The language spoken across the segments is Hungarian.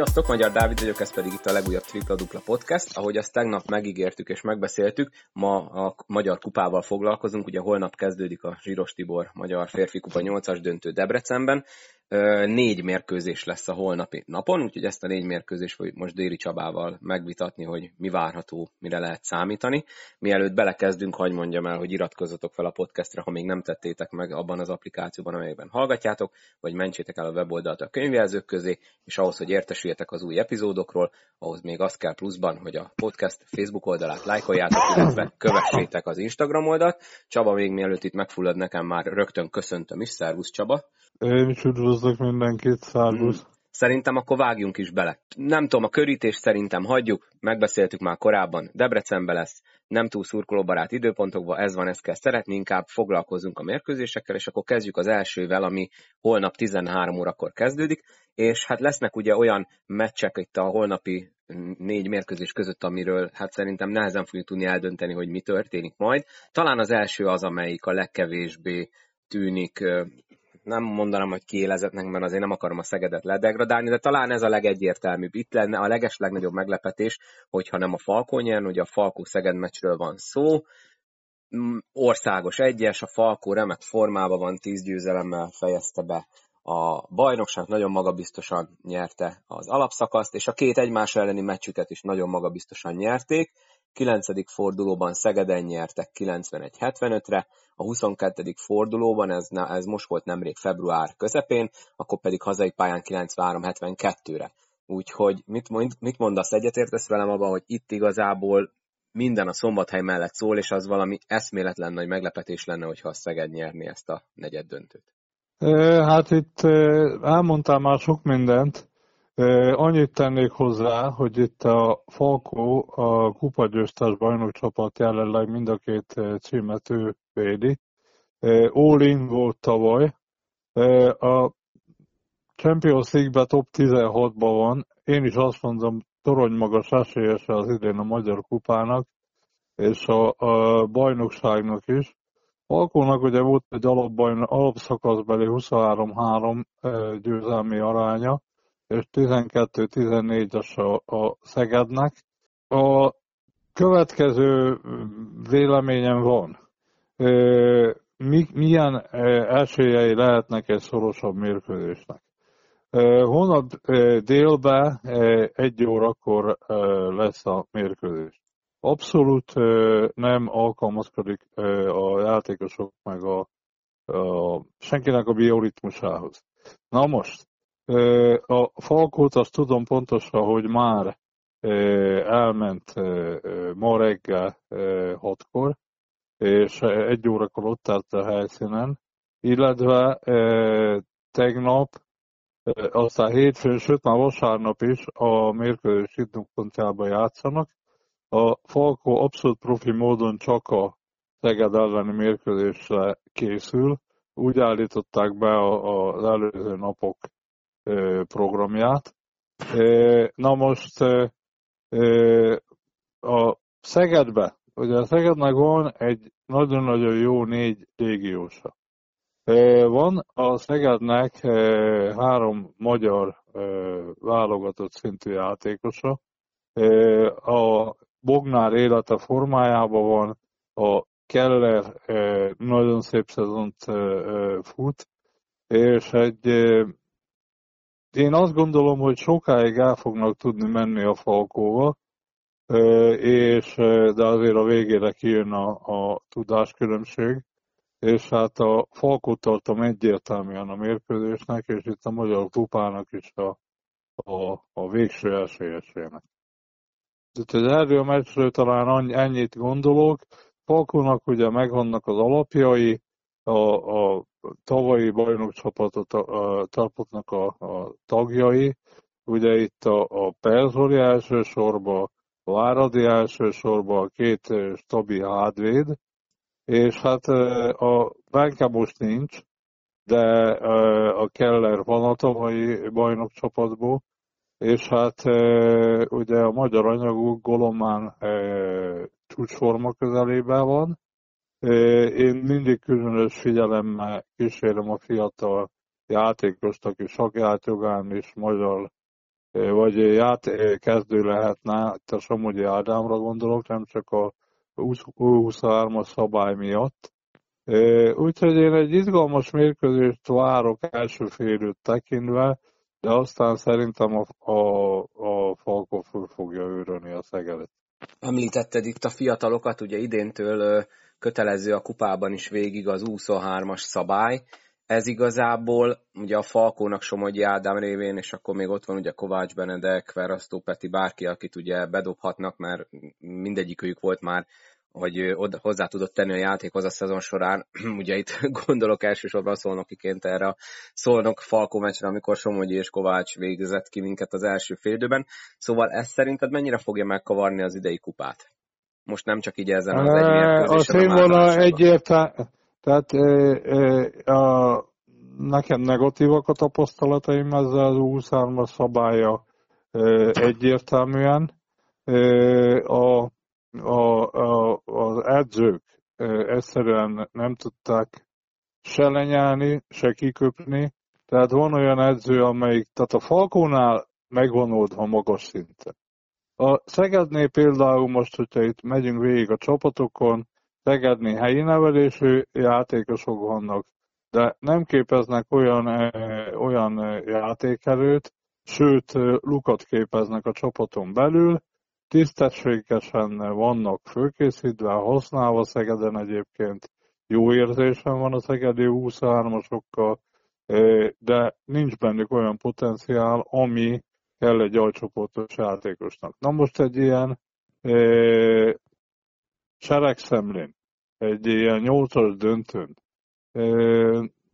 Sziasztok, Magyar Dávid vagyok, ez pedig itt a legújabb Tripla Dupla Podcast. Ahogy azt tegnap megígértük és megbeszéltük, ma a Magyar Kupával foglalkozunk, ugye holnap kezdődik a Zsíros Tibor Magyar Férfi Kupa 8-as döntő Debrecenben, négy mérkőzés lesz a holnapi napon, úgyhogy ezt a négy mérkőzést fogjuk most Déri Csabával megvitatni, hogy mi várható, mire lehet számítani. Mielőtt belekezdünk, hagyd mondjam el, hogy iratkozzatok fel a podcastra, ha még nem tettétek meg abban az applikációban, amelyben hallgatjátok, vagy mentsétek el a weboldalt a könyvjelzők közé, és ahhoz, hogy értesüljetek az új epizódokról, ahhoz még az kell pluszban, hogy a podcast Facebook oldalát lájkoljátok, illetve kövessétek az Instagram oldalt. Csaba még mielőtt itt megfullad nekem már rögtön köszöntöm is, szervusz Csaba! Én is üdvözlök mindenkit, Szárbusz. Hmm. Szerintem akkor vágjunk is bele. Nem tudom, a körítést szerintem hagyjuk, megbeszéltük már korábban, Debrecenbe lesz, nem túl szurkolóbarát időpontokban, ez van, ezt kell szeretni, inkább foglalkozunk a mérkőzésekkel, és akkor kezdjük az elsővel, ami holnap 13 órakor kezdődik, és hát lesznek ugye olyan meccsek itt a holnapi négy mérkőzés között, amiről hát szerintem nehezen fogjuk tudni eldönteni, hogy mi történik majd. Talán az első az, amelyik a legkevésbé tűnik nem mondanám, hogy kiélezetnek, mert azért nem akarom a Szegedet ledegradálni, de talán ez a legegyértelműbb. Itt lenne a leges legnagyobb meglepetés, hogyha nem a Falkó nyern, ugye a Falkó-Szeged meccsről van szó, mm, országos egyes, a Falkó remek formában van, tíz győzelemmel fejezte be a bajnokság, nagyon magabiztosan nyerte az alapszakaszt, és a két egymás elleni meccsüket is nagyon magabiztosan nyerték. 9. fordulóban Szegeden nyertek 91-75-re, a 22. fordulóban, ez, ez most volt nemrég február közepén, akkor pedig hazai pályán 93-72-re. Úgyhogy mit, mond, mit mondasz, egyetértesz velem abban, hogy itt igazából minden a szombathely mellett szól, és az valami eszméletlen nagy meglepetés lenne, hogyha a Szeged nyerni ezt a negyed döntőt. Hát itt elmondtál már sok mindent. Annyit tennék hozzá, hogy itt a Falkó, a kupagyőztes bajnokcsapat jelenleg mind a két címet ő védi. All volt tavaly. A Champions League-ben top 16-ban van. Én is azt mondom, torony magas esélyese az idén a Magyar Kupának, és a, a bajnokságnak is. Falkónak ugye volt egy alapbajn, alapszakaszbeli 23-3 győzelmi aránya, és 12-14-es a, a Szegednek. A következő véleményem van. Mi, milyen elsőjei lehetnek egy szorosabb mérkőzésnek? Holnap délben egy órakor lesz a mérkőzés. Abszolút nem alkalmazkodik a játékosok meg a, a senkinek a bioritmusához. Na most, a Falkót azt tudom pontosan, hogy már elment ma reggel hatkor, és egy órakor ott állt a helyszínen, illetve tegnap, aztán hétfőn, sőt már vasárnap is a mérkőzés időpontjában játszanak. A Falkó abszolút profi módon csak a Szeged elleni mérkőzésre készül. Úgy állították be az előző napok programját. Na most a Szegedbe, ugye a Szegednek van egy nagyon-nagyon jó négy régiósa. Van a Szegednek három magyar válogatott szintű játékosa. A Bognár élete formájában van, a Keller nagyon szép szezont fut, és egy én azt gondolom, hogy sokáig el fognak tudni menni a Falkóval, és, de azért a végére kijön a, a tudáskülönbség, és hát a Falkót tartom egyértelműen a mérkőzésnek, és itt a magyar kupának is a, a, a végső esélyesének. Úgyhogy erről a meccsről talán ennyit gondolok. Falkónak ugye megvannak az alapjai, a, a tavalyi bajnokcsapatot a, csapatnak a, a tagjai, ugye itt a, a Perzori elsősorban, Váradi elsősorban, a két stabil hátvéd, és hát a Benke most nincs, de a Keller van a tavalyi bajnokcsapatból, és hát ugye a magyar anyagú Golomán csúcsforma közelében van, én mindig különös figyelemmel kísérem a fiatal játékost, aki sakjátjogán is magyar vagy ját kezdő lehetne, itt a Somogyi Ádámra gondolok, nem csak a 23-as szabály miatt. Úgyhogy én egy izgalmas mérkőzést várok első félőt tekintve, de aztán szerintem a, a, a Falkó fogja őrölni a Szegedet. Említetted itt a fiatalokat, ugye idéntől kötelező a kupában is végig az 23-as szabály. Ez igazából ugye a Falkónak Somogyi Ádám révén, és akkor még ott van ugye Kovács Benedek, Verasztó Peti, bárki, akit ugye bedobhatnak, mert mindegyikük volt már hogy hozzá tudott tenni a játékhoz a szezon során. Ugye itt gondolok elsősorban szolnokiként erre a szolnok Falkó meccsre, amikor Somogyi és Kovács végzett ki minket az első félidőben. Szóval ez szerinted mennyire fogja megkavarni az idei kupát? Most nem csak így ezen az egy. A színvonal egyértelmű, tehát e, a, nekem negatívak a tapasztalataim ezzel az 23-as szabálya e, egyértelműen. E, a a, a, az edzők egyszerűen nem tudták se lenyelni, se kiköpni. Tehát van olyan edző, amelyik, tehát a Falkónál megvan oldva magas szinten. A Szegednél például most, hogyha itt megyünk végig a csapatokon, Szegednél helyi nevelésű játékosok vannak, de nem képeznek olyan, olyan játékelőt, sőt, lukat képeznek a csapaton belül, tisztességesen vannak fölkészítve, használva Szegeden egyébként. Jó érzésem van a Szegedi 23-asokkal, de nincs bennük olyan potenciál, ami kell egy alcsoportos játékosnak. Na most egy ilyen e, seregszemlén, egy ilyen nyolcas döntőn, e,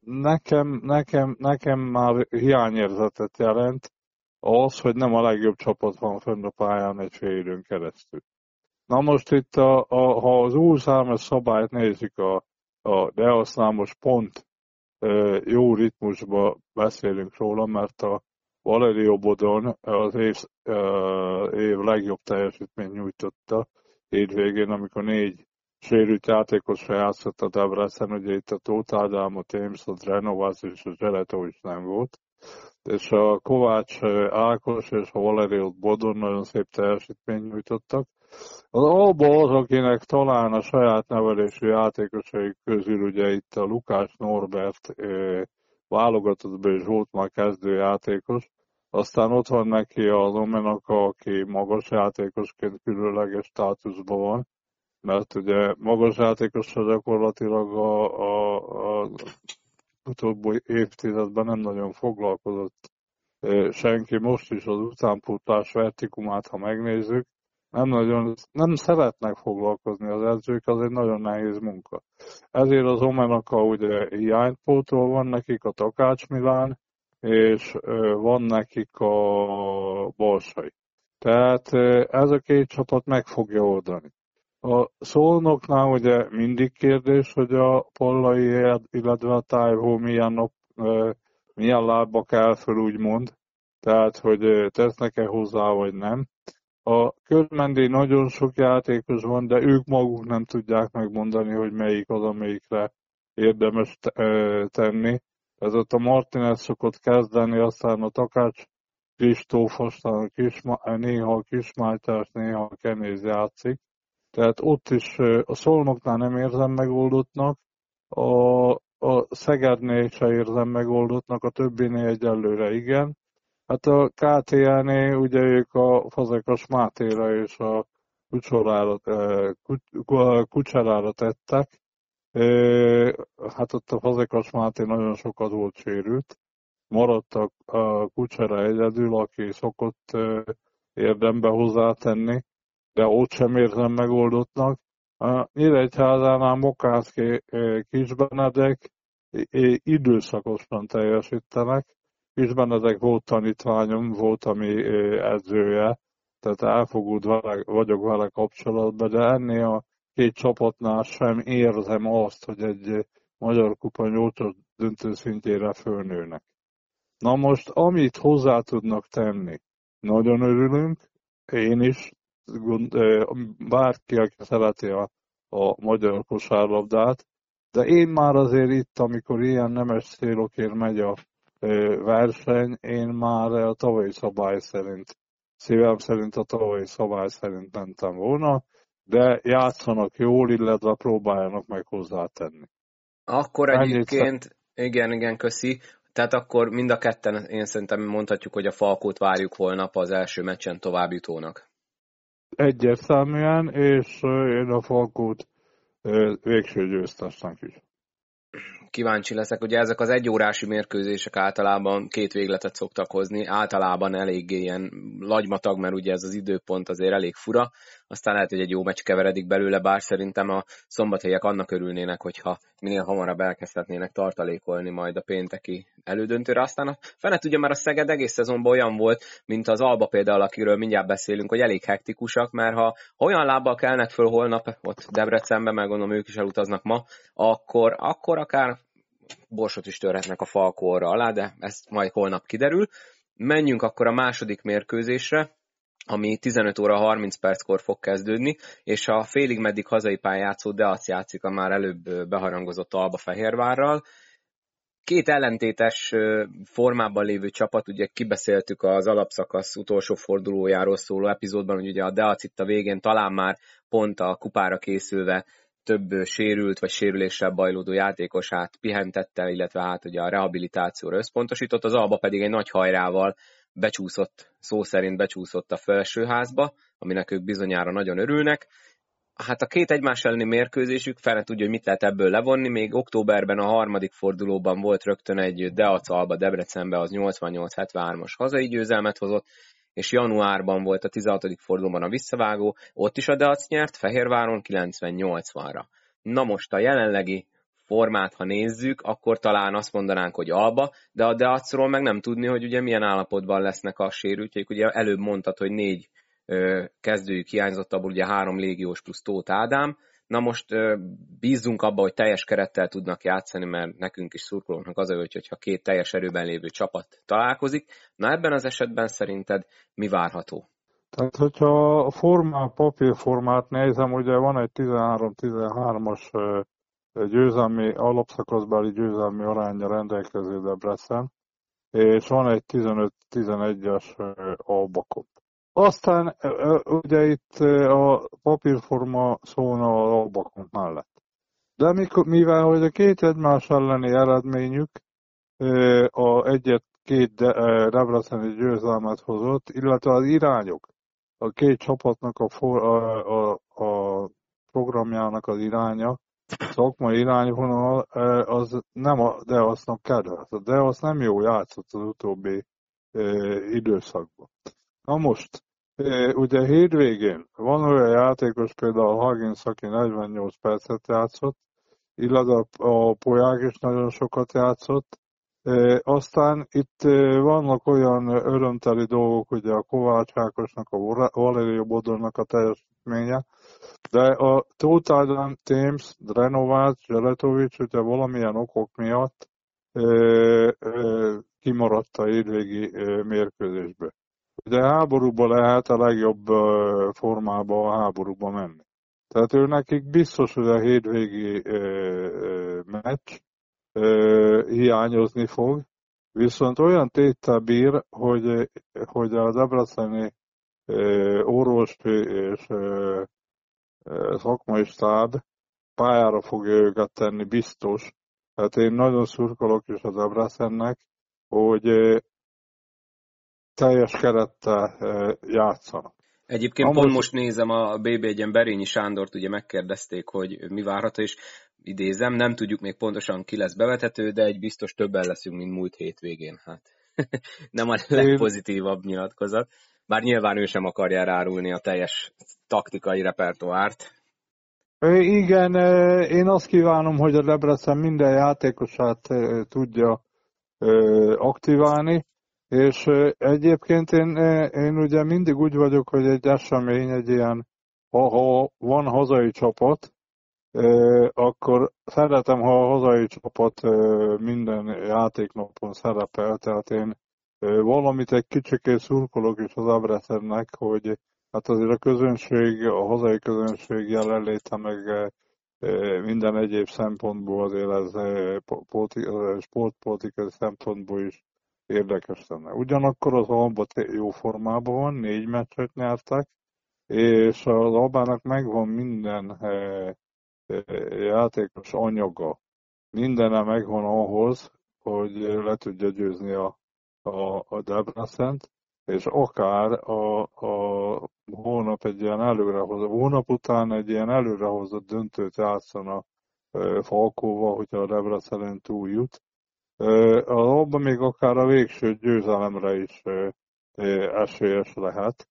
nekem, nekem, nekem már hiányérzetet jelent, az, hogy nem a legjobb csapat van fönn a pályán egy fél időn keresztül. Na most itt, a, a, ha az új számos szabályt nézik, a, a, most pont e, jó ritmusba beszélünk róla, mert a Valerio Bodon az év, e, év legjobb teljesítményt nyújtotta hétvégén, amikor négy sérült játékosra játszott a Debrecen, ugye itt a Tóth Ádám, a Thames, a Drenovaz és a Zseletó is nem volt és a Kovács Ákos és a Valerio Bodon nagyon szép teljesítményt nyújtottak. Az Alba az, akinek talán a saját nevelésű játékosai közül ugye itt a Lukás Norbert válogatottban is volt már kezdő játékos, aztán ott van neki a Domenaka, aki magas játékosként különleges státuszban van, mert ugye magas játékos gyakorlatilag a, a, a utóbbi évtizedben nem nagyon foglalkozott senki. Most is az utánpótlás vertikumát, ha megnézzük, nem nagyon, nem szeretnek foglalkozni az edzők, az egy nagyon nehéz munka. Ezért az Omenaka ugye hiánypótól van nekik a Takács Milán, és van nekik a Balsai. Tehát ez a két csapat meg fogja oldani. A szolnoknál ugye mindig kérdés, hogy a pollai, illetve a tájhó milyen, nap, milyen lábba kell föl, úgymond. Tehát, hogy tesznek-e hozzá, vagy nem. A körmendi nagyon sok játékos van, de ők maguk nem tudják megmondani, hogy melyik az, amelyikre érdemes tenni. Ez ott a Martinez szokott kezdeni, aztán a Takács Kristóf, aztán a Kisma, néha a Kismátyás, néha a Kenéz játszik. Tehát ott is a Szolnoknál nem érzem megoldottnak, a, a Szegednél se érzem megoldottnak, a többinél egyelőre igen. Hát a KTL-nél ugye ők a Fazekas Mátéra és a Kucsorára, Kucserára tettek. Hát ott a Fazekas Máté nagyon sokat volt sérült. Maradt a Kucsera egyedül, aki szokott érdembe hozzátenni de ott sem érzem megoldottnak. A Nyíregyházánál Mokászki Kisbenedek időszakosan teljesítenek. Kisbenedek volt tanítványom, volt ami edzője, tehát elfogult vele, vagyok vele kapcsolatban, de ennél a két csapatnál sem érzem azt, hogy egy Magyar Kupa 8 döntő szintjére fölnőnek. Na most, amit hozzá tudnak tenni, nagyon örülünk, én is, bárki, aki szereti a, a magyar kosárlabdát, de én már azért itt, amikor ilyen nemes célokért megy a verseny, én már a tavalyi szabály szerint, szívem szerint a tavalyi szabály szerint mentem volna, de játszanak jól, illetve próbáljanak meg hozzátenni. Akkor egyébként, igen, igen, köszi. Tehát akkor mind a ketten én szerintem mondhatjuk, hogy a Falkót várjuk holnap az első meccsen továbbjutónak. Egyértelműen, és én a Falkót végső győztesnek is kíváncsi leszek. Ugye ezek az egyórási mérkőzések általában két végletet szoktak hozni, általában eléggé ilyen lagymatag, mert ugye ez az időpont azért elég fura, aztán lehet, hogy egy jó meccs keveredik belőle, bár szerintem a szombathelyek annak örülnének, hogyha minél hamarabb elkezdhetnének tartalékolni majd a pénteki elődöntőre. Aztán a fenet ugye már a Szeged egész szezonban olyan volt, mint az Alba például, akiről mindjárt beszélünk, hogy elég hektikusak, mert ha olyan lábbal kelnek föl holnap, ott Debrecenben, meg gondolom ők is elutaznak ma, akkor, akkor akár borsot is törhetnek a falkóra alá, de ezt majd holnap kiderül. Menjünk akkor a második mérkőzésre, ami 15 óra 30 perckor fog kezdődni, és a félig meddig hazai pályán játszó Deac játszik a már előbb beharangozott Alba Fehérvárral. Két ellentétes formában lévő csapat, ugye kibeszéltük az alapszakasz utolsó fordulójáról szóló epizódban, hogy ugye a Deac itt a végén talán már pont a kupára készülve több sérült vagy sérüléssel bajlódó játékosát pihentette, illetve hát ugye a rehabilitációra összpontosított, az Alba pedig egy nagy hajrával becsúszott, szó szerint becsúszott a felsőházba, aminek ők bizonyára nagyon örülnek. Hát a két egymás elleni mérkőzésük, fel tudja, hogy mit lehet ebből levonni. Még októberben a harmadik fordulóban volt rögtön egy Deac Alba Debrecenbe, az 88-73-as hazai győzelmet hozott, és januárban volt a 16. fordulóban a visszavágó, ott is a Deac nyert, Fehérváron 90-80-ra. Na most a jelenlegi formát, ha nézzük, akkor talán azt mondanánk, hogy alba, de a Deacról meg nem tudni, hogy ugye milyen állapotban lesznek a sérültjeik. Ugye előbb mondtad, hogy négy ö, kezdőjük hiányzott, abból ugye három légiós plusz Tóth Ádám, Na most bízzunk abba, hogy teljes kerettel tudnak játszani, mert nekünk is szurkolóknak az a hogyha két teljes erőben lévő csapat találkozik. Na ebben az esetben szerinted mi várható? Tehát, hogyha a formát, papírformát nézem, ugye van egy 13-13-as győzelmi, alapszakaszbeli győzelmi aránya rendelkező Debrecen, és van egy 15-11-es albakop. Aztán ugye itt a papírforma szólna a albakon mellett. De mikor, mivel hogy a két egymás elleni eredményük a egyet két Debreceni győzelmet hozott, illetve az irányok, a két csapatnak a, for, a, a, a programjának az iránya, szakmai irányvonal, az nem a Deasznak kedvelt. A Deasz nem jó játszott az utóbbi időszakban. Na most, Ugye hétvégén van olyan játékos, például Huggins, aki 48 percet játszott, illetve a Poják is nagyon sokat játszott. Aztán itt vannak olyan örömteli dolgok, ugye a Kovács Ákosnak, a Valerio Bodornak a teljesítménye, de a Tóth Thames, Drenovács, Zseletovics, ugye valamilyen okok miatt kimaradt a hétvégi mérkőzésbe. Ugye háborúba lehet a legjobb formába a háborúba menni. Tehát ő nekik biztos, hogy a hétvégi meccs hiányozni fog, viszont olyan téttel bír, hogy, hogy a Debreceni orvosi és szakmai stáb pályára fogja őket tenni biztos. Tehát én nagyon szurkolok is az Debrecennek, hogy teljes kerettel játszanak. Egyébként Amúgy... pont most nézem a BB1-en Berényi Sándort, ugye megkérdezték, hogy mi várható, és idézem, nem tudjuk még pontosan ki lesz bevetető, de egy biztos többen leszünk, mint múlt hétvégén. Hát nem a legpozitívabb nyilatkozat. Bár nyilván ő sem akarja rárulni a teljes taktikai repertoárt. Igen, én azt kívánom, hogy a Debrecen minden játékosát tudja aktiválni, és egyébként én, én ugye mindig úgy vagyok, hogy egy esemény, egy ilyen, ha, ha van hazai csapat, akkor szeretem, ha a hazai csapat minden játéknapon szerepel, tehát én valamit egy kicsikét szurkolok is az Abreszernek, hogy hát azért a közönség, a hazai közönség jelenléte meg minden egyéb szempontból azért ez sportpolitikai szempontból is érdekes lenne. Ugyanakkor az Alba jó formában van, négy meccset nyertek, és az Albának megvan minden játékos anyaga, mindene megvan ahhoz, hogy le tudja győzni a, a, a Debrecent, és akár a, a hónap egy ilyen előrehozott, hónap után egy ilyen előrehozott döntőt játszana Falkóval, hogyha a Debrecen túl jut. Abban még akár a végső győzelemre is esélyes lehet,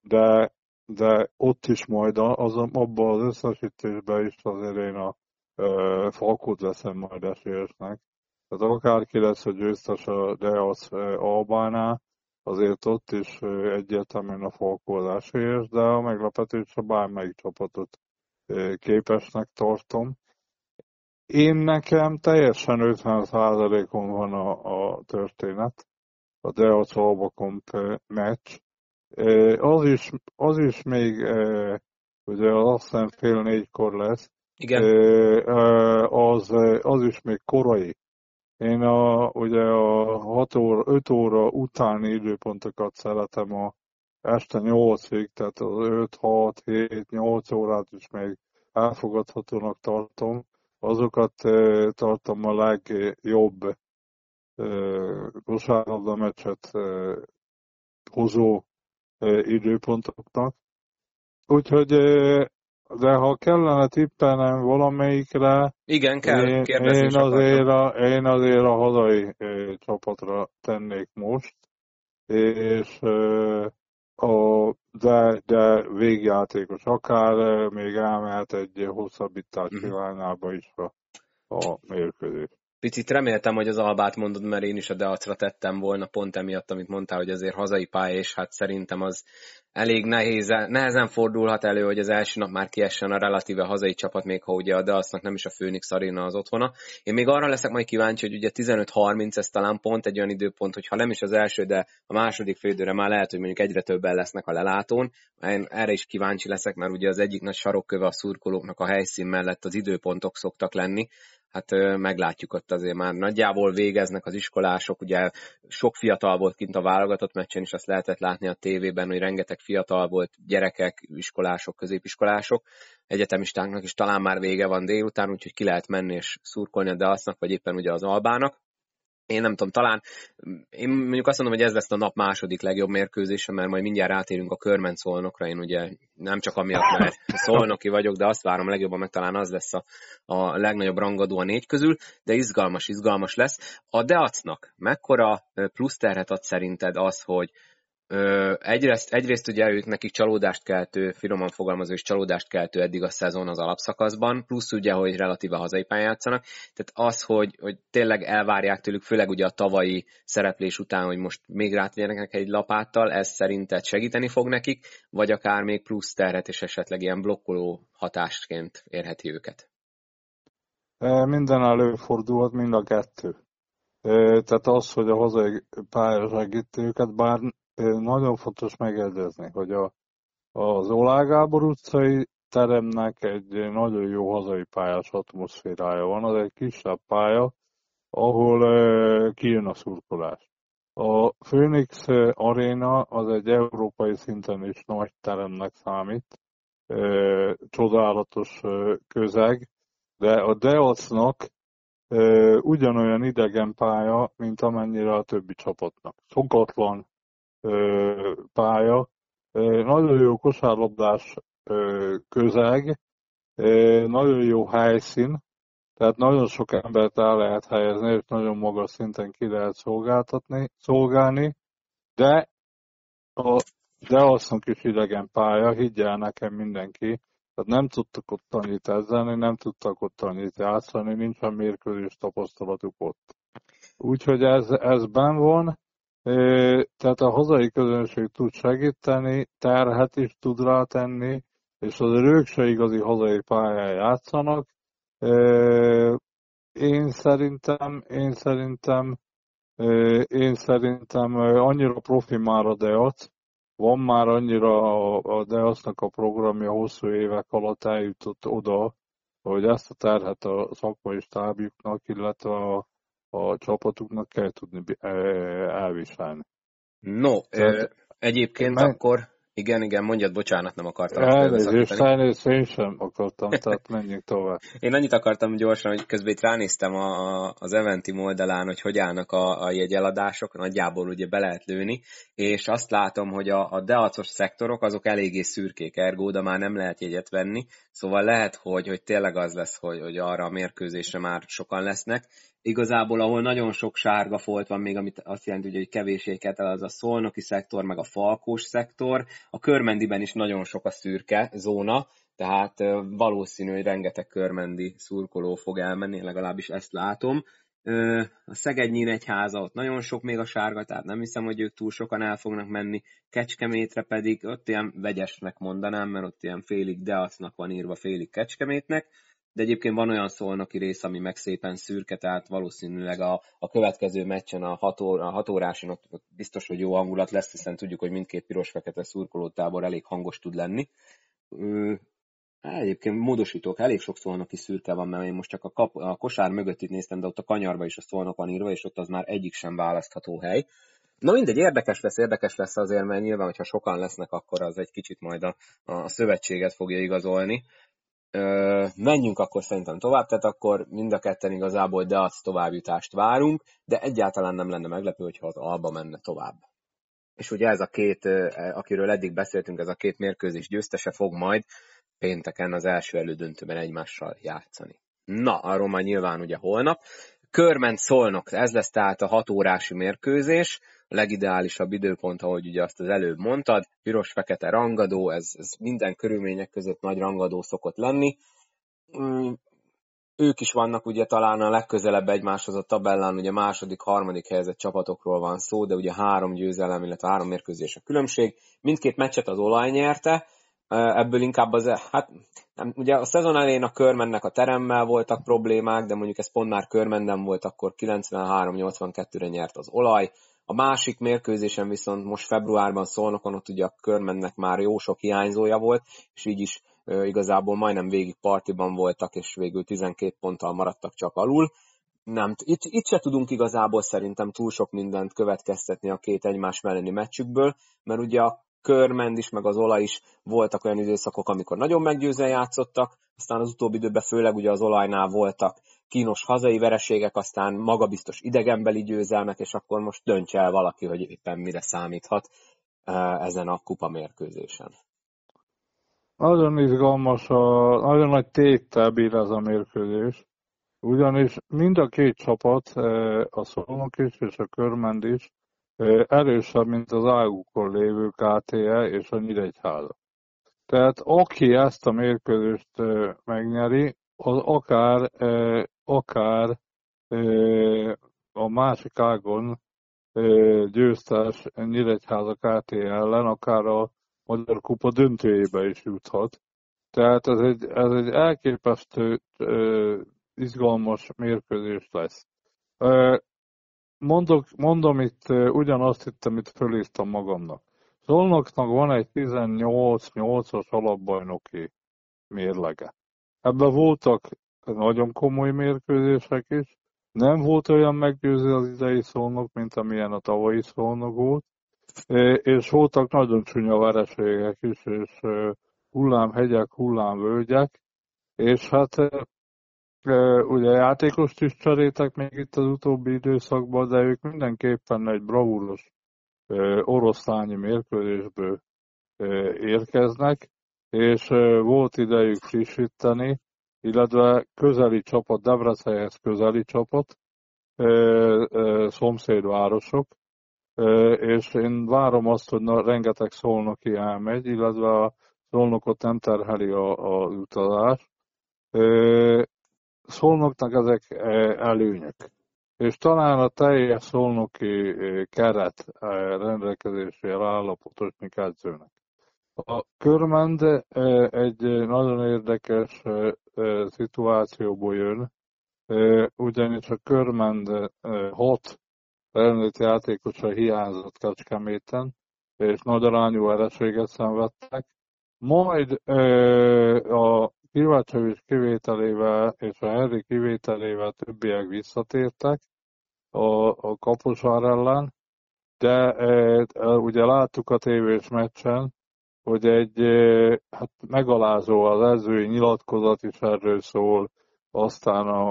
de, de ott is majd az, abban az összesítésben is azért én a Falkót veszem majd esélyesnek. Tehát akárki lesz a győztes a Deac Albánál, azért ott is egyértelműen a falkolás érs, de a meglepetésre bármelyik csapatot képesnek tartom. Én nekem teljesen 50%-on van a, a történet, a Deac Albakomp meccs. Az is, az is még, ugye azt hiszem fél négykor lesz, Igen. Az, az is még korai én a, ugye a 6 óra, 5 óra utáni időpontokat szeretem a este 8-ig, tehát az 5, 6, 7, 8 órát is még elfogadhatónak tartom. Azokat tartom a legjobb kosárlabda meccset hozó időpontoknak. Úgyhogy de ha kellene tippelnem valamelyikre, Igen, kell, én, én, azért a, én azért a hazai csapatra tennék most, és a, de, de végjátékos, akár még elmehet egy hosszabbítás uh-huh. is a, a mérkőzés. Picit reméltem, hogy az Albát mondod, mert én is a Deacra tettem volna, pont emiatt, amit mondtál, hogy azért hazai pálya, és hát szerintem az elég nehéz, nehezen fordulhat elő, hogy az első nap már kiessen a relatíve hazai csapat, még ha ugye a Deacnak nem is a Phoenix Arena az otthona. Én még arra leszek majd kíváncsi, hogy ugye 15-30 ez talán pont egy olyan időpont, hogy ha nem is az első, de a második félidőre már lehet, hogy mondjuk egyre többen lesznek a lelátón. Én erre is kíváncsi leszek, mert ugye az egyik nagy sarokköve a szurkolóknak a helyszín mellett az időpontok szoktak lenni, hát meglátjuk ott azért már. Nagyjából végeznek az iskolások, ugye sok fiatal volt kint a válogatott meccsen is, azt lehetett látni a tévében, hogy rengeteg fiatal volt, gyerekek, iskolások, középiskolások, egyetemistáknak is talán már vége van délután, úgyhogy ki lehet menni és szurkolni a Deasznak, vagy éppen ugye az Albának én nem tudom, talán én mondjuk azt mondom, hogy ez lesz a nap második legjobb mérkőzése, mert majd mindjárt rátérünk a körment szolnokra, én ugye nem csak amiatt, mert szolnoki vagyok, de azt várom legjobban, meg talán az lesz a, a legnagyobb rangadó a négy közül, de izgalmas, izgalmas lesz. A Deacnak mekkora plusz terhet ad szerinted az, hogy egyrészt, egyrészt ugye ők nekik csalódást keltő, finoman fogalmazó és csalódást keltő eddig a szezon az alapszakaszban, plusz ugye, hogy relatíve hazai pályán játszanak, tehát az, hogy, hogy tényleg elvárják tőlük, főleg ugye a tavalyi szereplés után, hogy most még rátegyenek egy lapáttal, ez szerinted segíteni fog nekik, vagy akár még plusz terhet és esetleg ilyen blokkoló hatásként érheti őket? Minden előfordulhat, mind a kettő. Tehát az, hogy a hazai pálya segíti őket, bár nagyon fontos megegyezni, hogy a, az Olá Gábor utcai teremnek egy nagyon jó hazai pályás atmoszférája van, az egy kisebb pálya, ahol kijön a szurkolás. A Phoenix Arena az egy európai szinten is nagy teremnek számít, csodálatos közeg, de a Deacnak ugyanolyan idegen pálya, mint amennyire a többi csapatnak. Szokatlan, pálya, nagyon jó kosárlabdás közeg, nagyon jó helyszín, tehát nagyon sok embert el lehet helyezni, és nagyon magas szinten ki lehet szolgáltatni, szolgálni, de a de azt is idegen pálya, higgyel nekem mindenki, tehát nem tudtak ott annyit ezzelni, nem tudtak ott annyit játszani, nincsen mérkőzés tapasztalatuk ott. Úgyhogy ez, ez ben van, tehát a hazai közönség tud segíteni, terhet is tud rátenni, és az ők se igazi hazai pályán játszanak. Én szerintem, én szerintem, én szerintem annyira profi már a Deac, van már annyira a Deacnak a programja hosszú évek alatt eljutott oda, hogy ezt a terhet a szakmai stábjuknak, illetve a a csapatuknak kell tudni elviselni. No, Tehát, egyébként meg... akkor igen, igen, mondjad, bocsánat, nem akartam Elnézést, elnézést, én sem akartam, tehát menjünk tovább. én annyit akartam gyorsan, hogy közben itt ránéztem a, a, az Eventim oldalán, hogy hogy állnak a, a jegyeladások, nagyjából ugye be lehet lőni, és azt látom, hogy a, a deacos szektorok azok eléggé szürkék, ergo, de már nem lehet jegyet venni, szóval lehet, hogy, hogy tényleg az lesz, hogy, hogy arra a mérkőzésre már sokan lesznek, igazából ahol nagyon sok sárga folt van még, amit azt jelenti, hogy kevés el, az a szolnoki szektor, meg a falkós szektor. A körmendiben is nagyon sok a szürke zóna, tehát valószínű, hogy rengeteg körmendi szurkoló fog elmenni, legalábbis ezt látom. A Szeged egyháza, ott nagyon sok még a sárga, tehát nem hiszem, hogy ők túl sokan el fognak menni. Kecskemétre pedig ott ilyen vegyesnek mondanám, mert ott ilyen félig deacnak van írva, félig kecskemétnek de egyébként van olyan szolnoki rész, ami meg szépen szürke, tehát valószínűleg a, a következő meccsen, a 6 a hat óráson ott, biztos, hogy jó hangulat lesz, hiszen tudjuk, hogy mindkét piros-fekete szurkolótábor elég hangos tud lenni. Egyébként módosítók, elég sok szolnoki szürke van, mert én most csak a, kap, a kosár mögött itt néztem, de ott a kanyarba is a szolnok van írva, és ott az már egyik sem választható hely. Na mindegy, érdekes lesz, érdekes lesz azért, mert nyilván, hogyha sokan lesznek, akkor az egy kicsit majd a, a szövetséget fogja igazolni. Menjünk akkor szerintem tovább, tehát akkor mind a ketten igazából Deac továbbjutást várunk, de egyáltalán nem lenne meglepő, hogyha az Alba menne tovább. És ugye ez a két, e, akiről eddig beszéltünk, ez a két mérkőzés győztese fog majd pénteken az első elődöntőben egymással játszani. Na, arról már nyilván ugye holnap. Körment szolnok, ez lesz tehát a hat órási mérkőzés, a legideálisabb időpont, ahogy ugye azt az előbb mondtad, piros-fekete rangadó, ez, ez minden körülmények között nagy rangadó szokott lenni. Mm, ők is vannak ugye talán a legközelebb egymáshoz a tabellán, ugye második, harmadik helyezett csapatokról van szó, de ugye három győzelem, illetve három mérkőzés a különbség. Mindkét meccset az olaj nyerte, ebből inkább az, hát nem, ugye a szezon elején a körmennek a teremmel voltak problémák, de mondjuk ez pont már körmenden volt, akkor 93-82-re nyert az olaj, a másik mérkőzésen viszont most februárban szólnokon, ott ugye a körmennek már jó sok hiányzója volt, és így is igazából majdnem végig partiban voltak, és végül 12 ponttal maradtak csak alul. Nem, itt, itt se tudunk igazából szerintem túl sok mindent következtetni a két egymás melleni meccsükből, mert ugye a körmend is, meg az olaj is voltak olyan időszakok, amikor nagyon meggyőzően játszottak, aztán az utóbbi időben főleg ugye az olajnál voltak kínos hazai vereségek, aztán magabiztos idegenbeli győzelmek, és akkor most döntse el valaki, hogy éppen mire számíthat eh, ezen a kupa mérkőzésen. Nagyon izgalmas, a, nagyon nagy téttel bír ez a mérkőzés, ugyanis mind a két csapat, eh, a Szolnok is és a Körmend is erősebb, mint az águkon lévő KTE és a Nyíregyháza. Tehát aki ezt a mérkőzést megnyeri, az akár akár a másik ágon győztes Nyíregyháza KT ellen, akár a Magyar Kupa döntőjébe is juthat. Tehát ez egy, ez egy elképesztő izgalmas mérkőzés lesz. Mondok, mondom itt ugyanazt itt, amit fölírtam magamnak. Zolnoknak van egy 18-8-as alapbajnoki mérlege. Ebben voltak nagyon komoly mérkőzések is. Nem volt olyan meggyőző az idei szónok, mint amilyen a tavalyi szónok volt, és voltak nagyon csúnya vereségek is, és hullámhegyek, hullámvölgyek, és hát ugye játékost is cserétek még itt az utóbbi időszakban, de ők mindenképpen egy bravúros oroszlányi mérkőzésből érkeznek, és volt idejük frissíteni, illetve közeli csapat, Debrecenhez közeli csapat, szomszédvárosok, és én várom azt, hogy rengeteg szolnoki elmegy, illetve a szolnokot nem terheli a, a utazás. Szolnoknak ezek előnyök. És talán a teljes szolnoki keret rendelkezésére áll a Potosnyik edzőnek. A Körmend egy nagyon érdekes szituációból jön, ugyanis a Körmend hat felnőtt játékosa hiányzott Kecskeméten, és nagy arányú vereséget szenvedtek. Majd a Kivácsovics kivételével és a Henry kivételével többiek visszatértek, a, a Kaposvár ellen, de e, ugye láttuk a tévés meccsen, hogy egy e, hát megalázó az ezői nyilatkozat is erről szól, aztán a,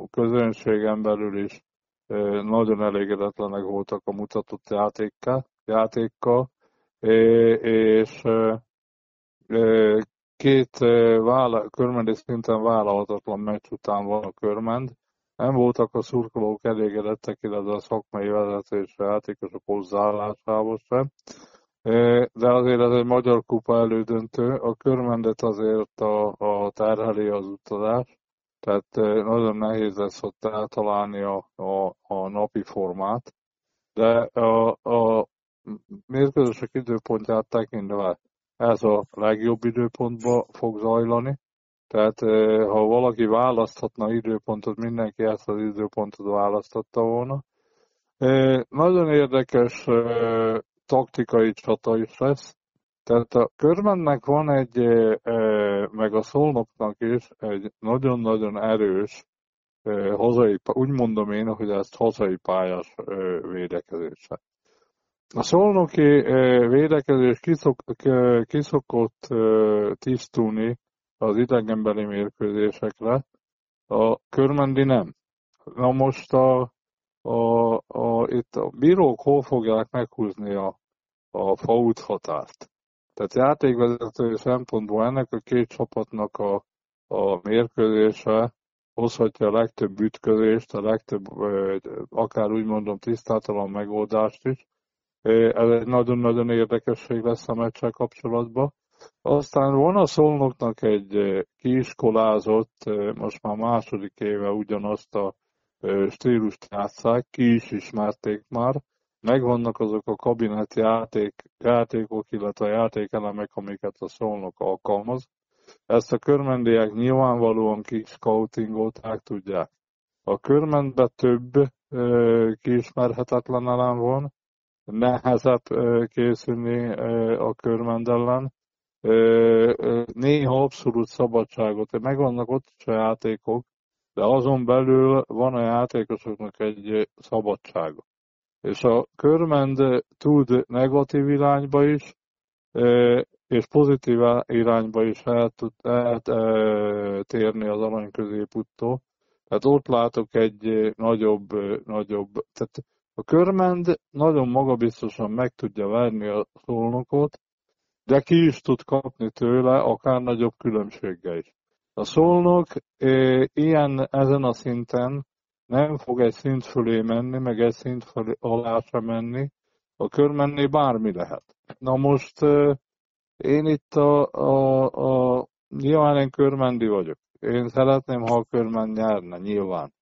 a közönségen belül is e, nagyon elégedetlenek voltak a mutatott játékkal, játékkal és két vála, körmendi szinten vállalhatatlan meccs után van a körmend. Nem voltak a szurkolók elégedettek, illetve a szakmai vezetés játékosok hozzáállásával sem. De azért ez egy magyar kupa elődöntő. A körmendet azért a, a terheli az utazás, tehát nagyon nehéz lesz ott eltalálni a, a, a napi formát. De a, a mérkőzések időpontját tekintve ez a legjobb időpontba fog zajlani. Tehát ha valaki választhatna időpontot, mindenki ezt az időpontot választotta volna. Nagyon érdekes taktikai csata is lesz. Tehát a körmennek van egy, meg a szolnoknak is egy nagyon-nagyon erős hazai, úgy mondom én, hogy ezt hazai pályás védekezése. A szolnoki védekezés kiszok, kiszokott tisztulni az idegenbeli mérkőzésekre, a körmendi nem. Na most a, a, a, itt a bírók hol fogják meghúzni a, a fault határt? Tehát játékvezető szempontból ennek a két csapatnak a, a mérkőzése hozhatja a legtöbb ütközést, a legtöbb, akár úgy mondom, tisztátalan megoldást is, ez egy nagyon-nagyon érdekesség lesz a meccsel kapcsolatban. Aztán van a Szolnoknak egy kiiskolázott, most már második éve ugyanazt a stílust játszák, ki is ismerték már, megvannak azok a kabinet játék, játékok, illetve játékelemek, amiket a Szolnok alkalmaz. Ezt a körmendiek nyilvánvalóan kiskautingolták, tudják. A körmentben több kiismerhetetlen elem van, nehezebb készülni a körmend ellen. Néha abszolút szabadságot, megvannak ott is a játékok, de azon belül van a játékosoknak egy szabadsága. És a körmend tud negatív irányba is, és pozitív irányba is el tud térni az arany középuttól. Tehát ott látok egy nagyobb, nagyobb, tehát a körmend nagyon magabiztosan meg tudja verni a szolnokot, de ki is tud kapni tőle, akár nagyobb különbséggel is. A szolnok e, ilyen ezen a szinten nem fog egy szint fölé menni, meg egy szint fölé alá sem menni, a körmenné bármi lehet. Na most e, én itt a, a, a nyilván én körmendi vagyok. Én szeretném, ha a körmend nyerne, nyilván.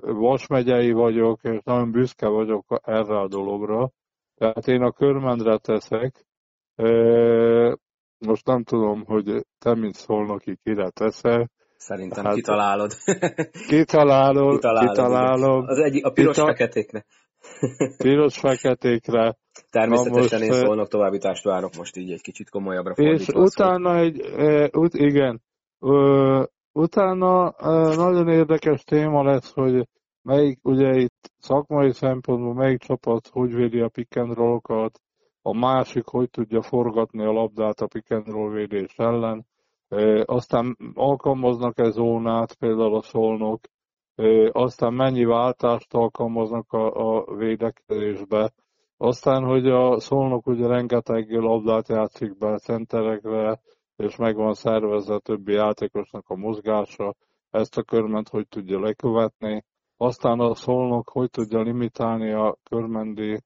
Vas megyei vagyok, és nagyon büszke vagyok erre a dologra. Tehát én a körmendre teszek. Most nem tudom, hogy te, mint szolnoki, kire teszel. Szerintem hát, kitalálod. Kitalálod, kitalálod. kitalálom. Az egyik, a piros-feketékre. Piros-feketékre. Természetesen most, én szólnak továbbítást várok most így egy kicsit komolyabbra És utána egy, e, ut, igen, Utána nagyon érdekes téma lesz, hogy melyik, ugye itt szakmai szempontból melyik csapat hogy védi a pick and roll-okat, a másik hogy tudja forgatni a labdát a pick and roll védés ellen. Aztán alkalmaznak-e zónát, például a szolnok, aztán mennyi váltást alkalmaznak a, a védekezésbe, aztán, hogy a szolnok ugye rengeteg labdát játszik be centerekre, és megvan szervezve a többi játékosnak a mozgása, ezt a körment hogy tudja lekövetni, aztán a szolnok hogy tudja limitálni a körmendi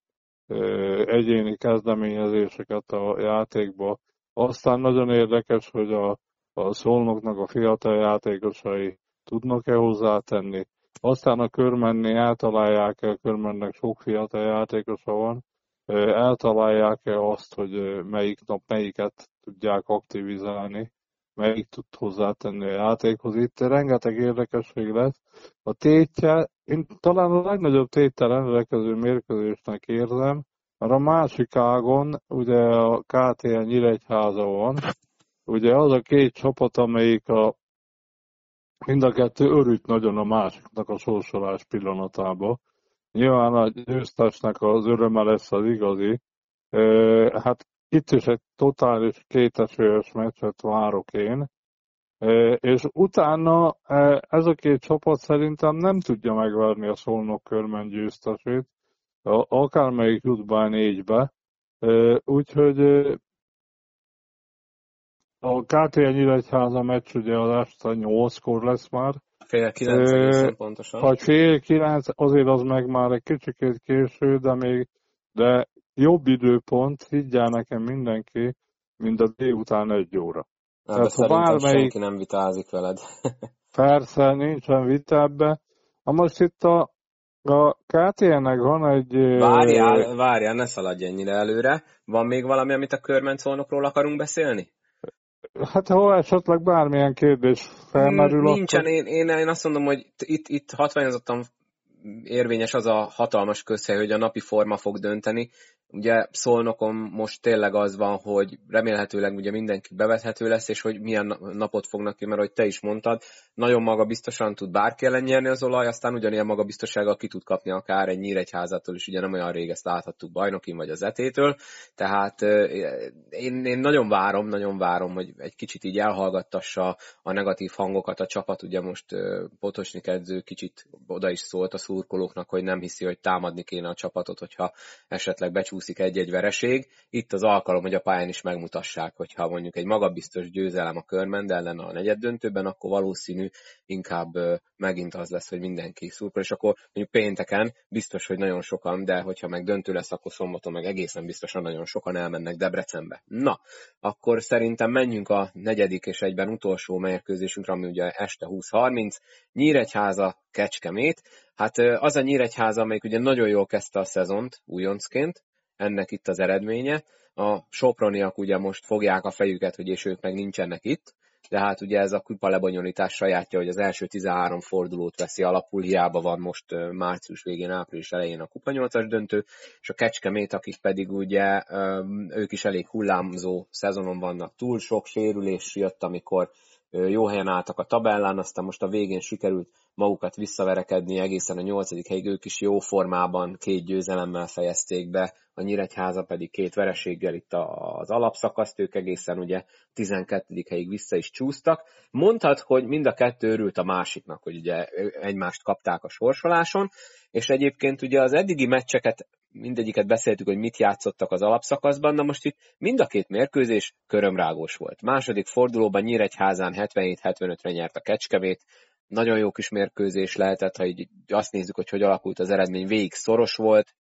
egyéni kezdeményezéseket a játékba. Aztán nagyon érdekes, hogy a, a szolnoknak a fiatal játékosai tudnak-e hozzátenni. Aztán a körmenni eltalálják-e, a körmennek sok fiatal játékosa van, eltalálják-e azt, hogy melyik nap melyiket tudják aktivizálni, melyik tud hozzátenni a játékhoz. Itt rengeteg érdekesség lesz. A tétje, én talán a legnagyobb téttel rendelkező mérkőzésnek érzem, mert a másik ágon ugye a KTN Nyíregyháza van, ugye az a két csapat, amelyik a mind a kettő örült nagyon a másiknak a sorsolás pillanatába. Nyilván a győztesnek az öröme lesz az igazi. Hát itt is egy totális kétesős meccset várok én, és utána ez a két csapat szerintem nem tudja megverni a Szolnok körmen győztesét, akármelyik jut be négybe. Úgyhogy a KTN Nyíregyháza meccs ugye az este 8-kor lesz már. Fél kilenc pontosan. Vagy fél kilenc, azért az meg már egy kicsikét késő, de még de jobb időpont, higgyel nekem mindenki, mint a délután egy óra. Na, Tehát, ha bármelyik... senki nem vitázik veled. Persze, nincsen vita ebbe. Na most itt a, a KTN-nek van egy... Várjál, várjál, ne szaladj ennyire előre. Van még valami, amit a körmencolnokról akarunk beszélni? Hát ha esetleg bármilyen kérdés felmerül, Nincsen, akkor... én, én, én azt mondom, hogy itt, itt hatványozottan érvényes az a hatalmas közhely, hogy a napi forma fog dönteni. Ugye Szolnokon most tényleg az van, hogy remélhetőleg ugye mindenki bevethető lesz, és hogy milyen napot fognak ki, mert ahogy te is mondtad, nagyon maga biztosan tud bárki ellen nyerni az olaj, aztán ugyanilyen maga biztosággal ki tud kapni akár egy nyíregyházától is, ugye nem olyan rég ezt láthattuk bajnokin vagy az etétől, tehát én, én nagyon várom, nagyon várom, hogy egy kicsit így elhallgattassa a negatív hangokat a csapat, ugye most Potosnik edző kicsit oda is szólt a szurkolóknak, hogy nem hiszi, hogy támadni kéne a csapatot, hogyha esetleg becsúszik egy-egy vereség. Itt az alkalom, hogy a pályán is megmutassák, hogyha mondjuk egy magabiztos győzelem a körmend ellen a negyed döntőben, akkor valószínű inkább megint az lesz, hogy mindenki szurkol, és akkor mondjuk pénteken biztos, hogy nagyon sokan, de hogyha meg döntő lesz, akkor szombaton meg egészen biztosan nagyon sokan elmennek Debrecenbe. Na, akkor szerintem menjünk a negyedik és egyben utolsó mérkőzésünkre, ami ugye este 20.30, Nyíregyháza, Kecskemét. Hát az a Nyíregyháza, amelyik ugye nagyon jól kezdte a szezont újoncként, ennek itt az eredménye. A Soproniak ugye most fogják a fejüket, hogy és ők meg nincsenek itt, de hát ugye ez a kupa lebonyolítás sajátja, hogy az első 13 fordulót veszi alapul, hiába van most március végén, április elején a kupa 8-as döntő, és a Kecskemét, akik pedig ugye ők is elég hullámzó szezonon vannak, túl sok sérülés jött, amikor jó helyen álltak a tabellán, aztán most a végén sikerült magukat visszaverekedni egészen a nyolcadik helyig, ők is jó formában két győzelemmel fejezték be, a Nyíregyháza pedig két vereséggel itt az alapszakaszt, ők egészen ugye 12. helyig vissza is csúsztak. Mondhat, hogy mind a kettő örült a másiknak, hogy ugye egymást kapták a sorsoláson, és egyébként ugye az eddigi meccseket mindegyiket beszéltük, hogy mit játszottak az alapszakaszban, na most itt mind a két mérkőzés körömrágós volt. Második fordulóban Nyíregyházán 77-75-re nyert a Kecskevét, nagyon jó kis mérkőzés lehetett, ha így azt nézzük, hogy hogy alakult az eredmény, végig szoros volt,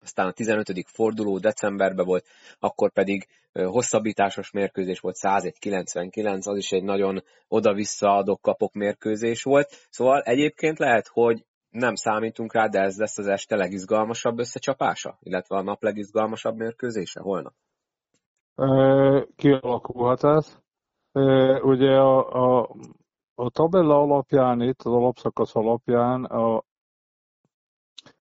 aztán a 15. forduló decemberben volt, akkor pedig hosszabbításos mérkőzés volt 101-99, az is egy nagyon oda-vissza adok-kapok mérkőzés volt. Szóval egyébként lehet, hogy nem számítunk rá, de ez lesz az este legizgalmasabb összecsapása, illetve a nap legizgalmasabb mérkőzése holnap? Kialakulhat ez. Ugye a, a, a tabella alapján, itt az alapszakasz alapján, a,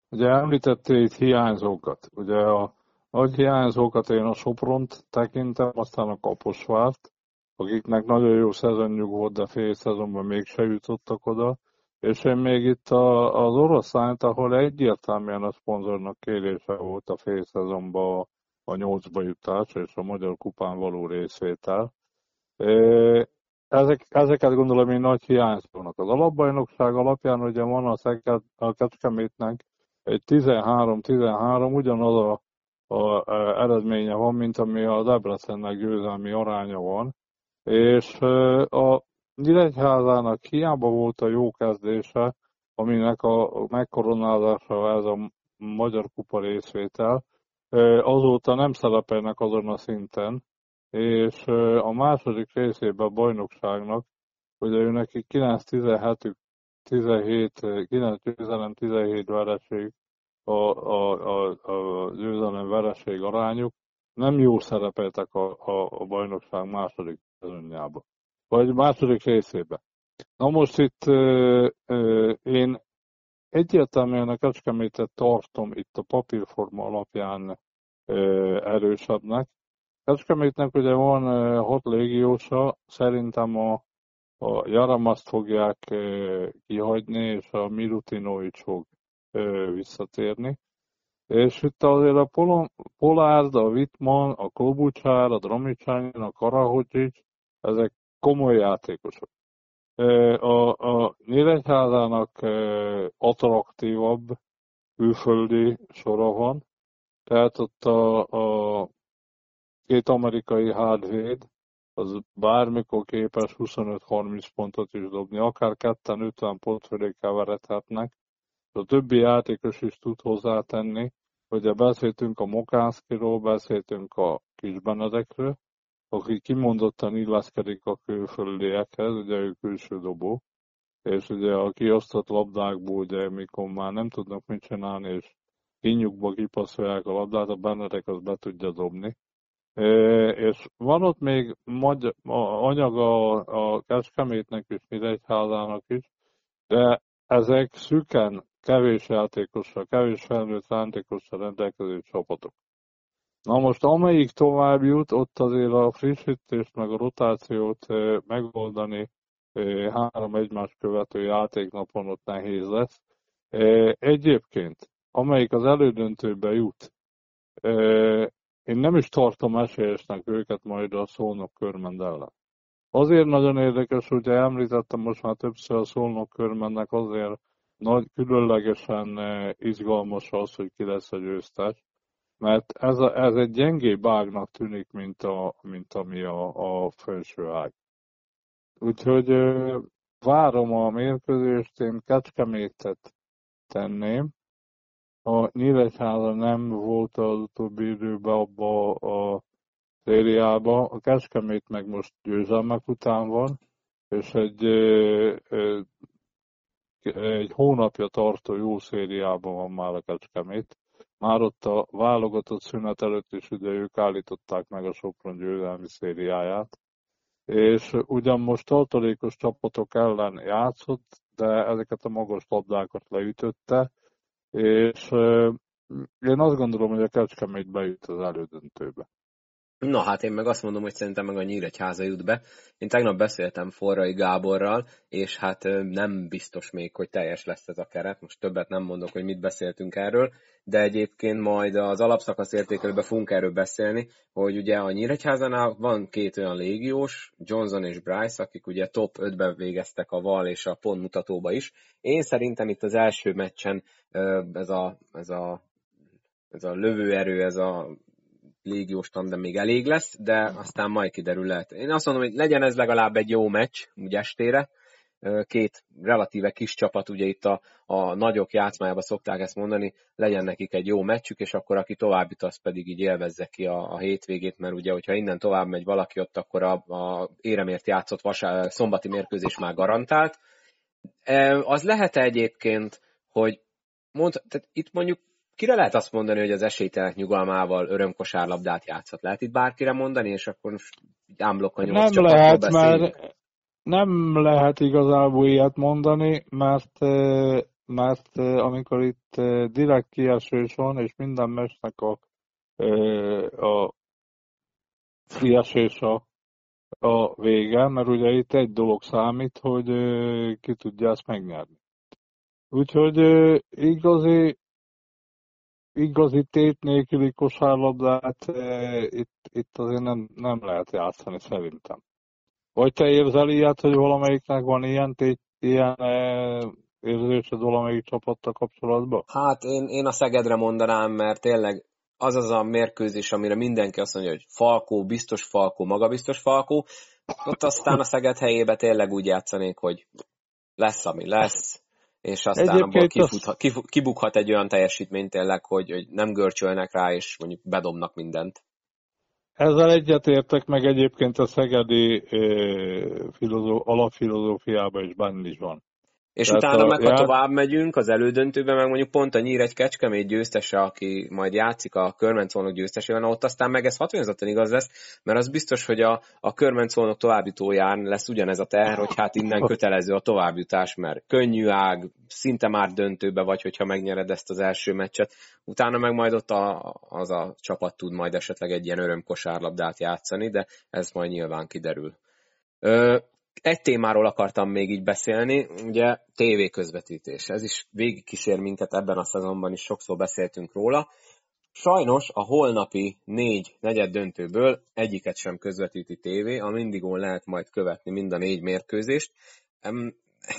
ugye említettél itt hiányzókat. Ugye a nagy hiányzókat én a Sopront tekintem, aztán a Kaposvárt, akiknek nagyon jó szezonjuk volt, de fél szezonban mégse jutottak oda és én még itt a, az oroszlányt, ahol egyértelműen a szponzornak kérése volt a fél szezonban a nyolcba jutás és a Magyar Kupán való részvétel. Ezek, ezeket gondolom én nagy hiányzónak. Az alapbajnokság alapján ugye van a, szeket, a Kecskemétnek egy 13-13, ugyanaz a, a, a eredménye van, mint ami a Debrecennek győzelmi aránya van, és a Nyíregyházának hiába volt a jó kezdése, aminek a megkoronázása ez a Magyar Kupa részvétel, azóta nem szerepelnek azon a szinten, és a második részében a bajnokságnak, ugye ő neki 9-17 17, 9 győzelem, 17 vereség a, a, a, a győzelem vereség arányuk, nem jó szerepeltek a, a, a bajnokság második szezonjában vagy második részébe. Na most itt ö, ö, én egyértelműen a Kecskemétet tartom itt a papírforma alapján ö, erősebbnek. Kecskemétnek ugye van ö, hat légiósa, szerintem a a Jaramaszt fogják kihagyni, és a Milutinovics fog visszatérni. És itt azért a Polárd, a Wittmann, a Klobucsár, a Dromicsányin, a Karahocsics, ezek komoly játékosok. A, a Nyíregyházának attraktívabb külföldi sora van, tehát ott a, a két amerikai hardvéd, az bármikor képes 25-30 pontot is dobni, akár ketten 50 pont fölé keveredhetnek. A többi játékos is tud hozzátenni, Ugye beszéltünk a Mokánszkiról, beszéltünk a Kisbenedekről, aki kimondottan illeszkedik a külföldiekhez, ugye ő külső dobó, és ugye a kiosztott labdákból, ugye mikor már nem tudnak mit csinálni, és kinyugba kipaszolják a labdát, a Benedek az be tudja dobni. É, és van ott még magy- anyag a, a Kecskemétnek és Nyíregyházának is, de ezek szüken kevés játékossal, kevés felnőtt játékossal rendelkező csapatok. Na most amelyik tovább jut, ott azért a frissítést meg a rotációt megoldani három egymás követő játéknapon ott nehéz lesz. Egyébként, amelyik az elődöntőbe jut, én nem is tartom esélyesnek őket majd a szónok körmend ellen. Azért nagyon érdekes, hogy említettem most már többször a szólnok körmennek azért nagy, különlegesen eh, izgalmas az, hogy ki lesz a győztes, mert ez, a, ez egy gyengébb ágnak tűnik, mint, a, mint ami a, a felső ág. Úgyhogy várom a mérkőzést, én Kecskemétet tenném. A Nyíregyháza nem volt az utóbbi időben abba a szériába, a Kecskemét meg most győzelmek után van, és egy egy hónapja tartó jó szériában van már a Kecskemét. Már ott a válogatott szünet előtt is ugye ők állították meg a Sopron győzelmi szériáját. És ugyan most tartalékos csapatok ellen játszott, de ezeket a magas labdákat leütötte, és én azt gondolom, hogy a Kecskemét bejut az elődöntőbe. Na hát én meg azt mondom, hogy szerintem meg a Nyíregyháza jut be. Én tegnap beszéltem Forrai Gáborral, és hát nem biztos még, hogy teljes lesz ez a keret. Most többet nem mondok, hogy mit beszéltünk erről, de egyébként majd az alapszakasz értékelőben fogunk erről beszélni, hogy ugye a Nyíregyházánál van két olyan légiós, Johnson és Bryce, akik ugye top 5-ben végeztek a val és a pontmutatóba is. Én szerintem itt az első meccsen ez a, ez a ez a lövőerő, ez a légiós tandem még elég lesz, de aztán majd kiderül lehet. Én azt mondom, hogy legyen ez legalább egy jó meccs, úgy estére. Két relatíve kis csapat, ugye itt a, a nagyok játszmájában szokták ezt mondani, legyen nekik egy jó meccsük, és akkor aki tovább jut, az pedig így élvezze ki a, a hétvégét, mert ugye, hogyha innen tovább megy valaki ott, akkor a, a éremért játszott vasá, szombati mérkőzés már garantált. Az lehet egyébként, hogy mond, tehát itt mondjuk kire lehet azt mondani, hogy az esélytelenek nyugalmával örömkosárlabdát játszott? Lehet itt bárkire mondani, és akkor ámblok a nyolc Nem lehet, mert nem lehet igazából ilyet mondani, mert, mert amikor itt direkt kiesés van, és minden mesnek a, a kiesés a, a vége, mert ugye itt egy dolog számít, hogy ki tudja ezt megnyerni. Úgyhogy igazi igazi tét nélküli kosárlabdát e, itt, itt azért nem, nem lehet játszani szerintem. Vagy te érzel ilyet, hogy valamelyiknek van ilyen, tét, ilyen e, érzésed valamelyik csapattal kapcsolatban? Hát én, én a Szegedre mondanám, mert tényleg az az a mérkőzés, amire mindenki azt mondja, hogy Falkó, biztos Falkó, magabiztos Falkó, ott aztán a Szeged helyébe tényleg úgy játszanék, hogy lesz, ami lesz, és aztán Egyébként abból kifuthat, kif, kibukhat egy olyan teljesítmény tényleg, hogy, hogy nem görcsölnek rá, és mondjuk bedobnak mindent. Ezzel egyetértek meg egyébként a szegedi filozó, alapfilozófiában is benne is van. És Tehát utána a, meg, ha já... tovább megyünk az elődöntőben, meg mondjuk pont a Nyír egy Kecskemét győztese, aki majd játszik a körmencolnok győztesével, ott aztán meg ez hatványozottan igaz lesz, mert az biztos, hogy a, a körmencolnok továbbjutóján lesz ugyanez a teher, hogy hát innen kötelező a továbbjutás, mert könnyű ág, szinte már döntőbe vagy, hogyha megnyered ezt az első meccset. Utána meg majd ott a, az a csapat tud majd esetleg egy ilyen örömkosárlabdát játszani, de ez majd nyilván kiderül. Ö, egy témáról akartam még így beszélni, ugye tévéközvetítés. Ez is végigkísér minket ebben a szezonban is, sokszor beszéltünk róla. Sajnos a holnapi négy negyed döntőből egyiket sem közvetíti tévé, a Mindigón lehet majd követni mind a négy mérkőzést.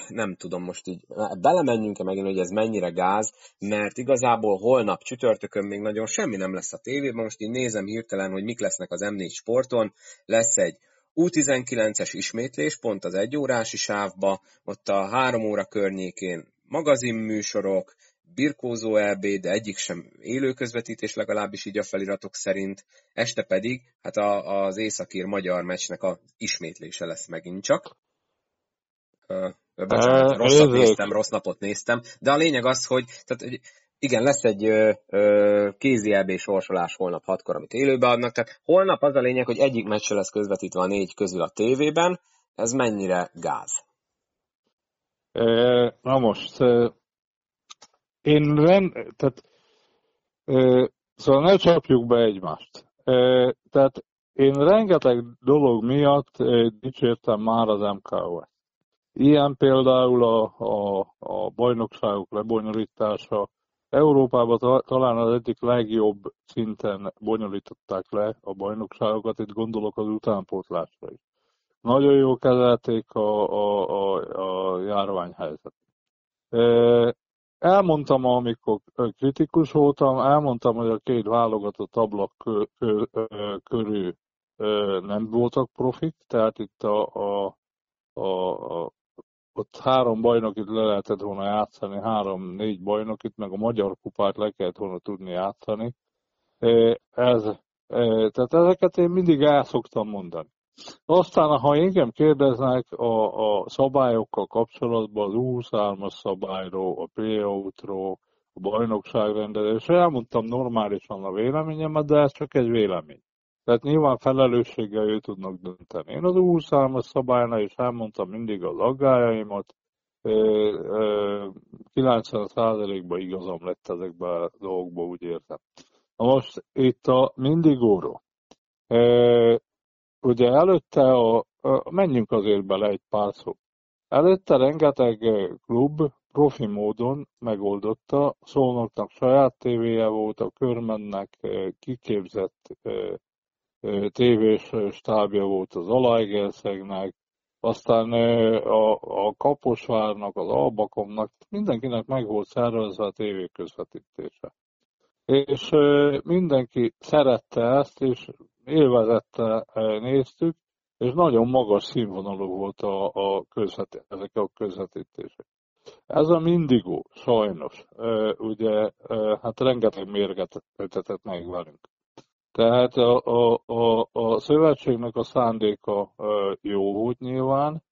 Nem tudom most így, belemenjünk-e megint, hogy ez mennyire gáz, mert igazából holnap csütörtökön még nagyon semmi nem lesz a tévében, most így nézem hirtelen, hogy mik lesznek az M4 sporton, lesz egy U19-es ismétlés, pont az egyórási sávba, ott a három óra környékén magazinműsorok, birkózó EB, de egyik sem élő közvetítés, legalábbis így a feliratok szerint. Este pedig hát a, az északír magyar meccsnek a ismétlése lesz megint csak. Bocsánat, rosszat néztem, rossz napot néztem, de a lényeg az, hogy tehát, igen, lesz egy ö, ö, kézi EB sorsolás holnap hatkor, amit élőbe adnak, tehát holnap az a lényeg, hogy egyik meccs lesz közvetítve a négy közül a tévében, ez mennyire gáz? Na most, én rend, tehát, szóval ne csapjuk be egymást. Tehát én rengeteg dolog miatt dicsértem már az MKO-t. Ilyen például a, a, a bajnokságok lebonyolítása, Európában talán az egyik legjobb szinten bonyolították le a bajnokságokat, itt gondolok az utánpótlásra is. Nagyon jó kezelték a, a, a, a járványhelyzetet. Elmondtam, amikor kritikus voltam, elmondtam, hogy a két válogatott ablak körül nem voltak profik, tehát itt a, a, a, a ott három bajnokit le lehetett volna játszani, három-négy bajnokit, meg a magyar kupát le kellett volna tudni játszani. Ez, tehát ezeket én mindig el szoktam mondani. Aztán, ha engem kérdeznek a, a szabályokkal kapcsolatban, az 23-as szabályról, a playoutról, a bajnokságrendezésről, elmondtam normálisan a véleményemet, de ez csak egy vélemény. Tehát nyilván felelősséggel ő tudnak dönteni. Én az úrszálmas szabálynál is elmondtam mindig az aggájaimat, 90%-ban igazam lett ezekben a dolgokban, úgy értem. Na most itt a Mindigóról. Ugye előtte, a, a, menjünk azért bele egy pár szó. Előtte rengeteg klub profi módon megoldotta, Szolnoknak saját tévéje volt, a Körmennek kiképzett tévés stábja volt az Alaegerszegnek, aztán a, a Kaposvárnak, az Albakomnak, mindenkinek meg volt szervezve a tévé közvetítése. És mindenki szerette ezt, és élvezette néztük, és nagyon magas színvonalú volt a, a közvet, ezek a közvetítések. Ez a mindigó, sajnos, ugye, hát rengeteg mérget ötetett meg velünk. Tehát a, a, a, a szövetségnek a szándéka jó volt nyilván.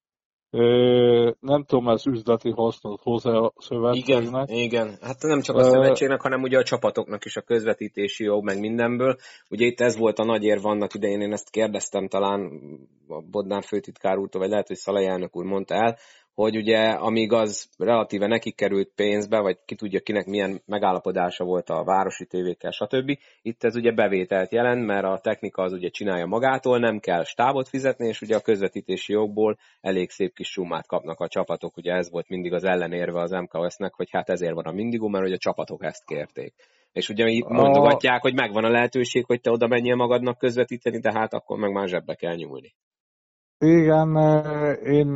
Nem tudom, ez üzleti hasznot hozzá a szövetségnek. Igen, igen. Hát nem csak a szövetségnek, hanem ugye a csapatoknak is a közvetítési jog, meg mindenből. Ugye itt ez volt a nagy érv annak idején, én ezt kérdeztem talán a Bodnár főtitkár úrtól, vagy lehet, hogy Szalai elnök úr mondta el, hogy ugye amíg az relatíve nekik került pénzbe, vagy ki tudja kinek milyen megállapodása volt a városi tévékkel, stb. Itt ez ugye bevételt jelent, mert a technika az ugye csinálja magától, nem kell stábot fizetni, és ugye a közvetítési jogból elég szép kis sumát kapnak a csapatok. Ugye ez volt mindig az ellenérve az MKS-nek, hogy hát ezért van a mindigó, mert hogy a csapatok ezt kérték. És ugye itt mondogatják, hogy megvan a lehetőség, hogy te oda menjél magadnak közvetíteni, de hát akkor meg már zsebbe kell nyúlni. Igen, én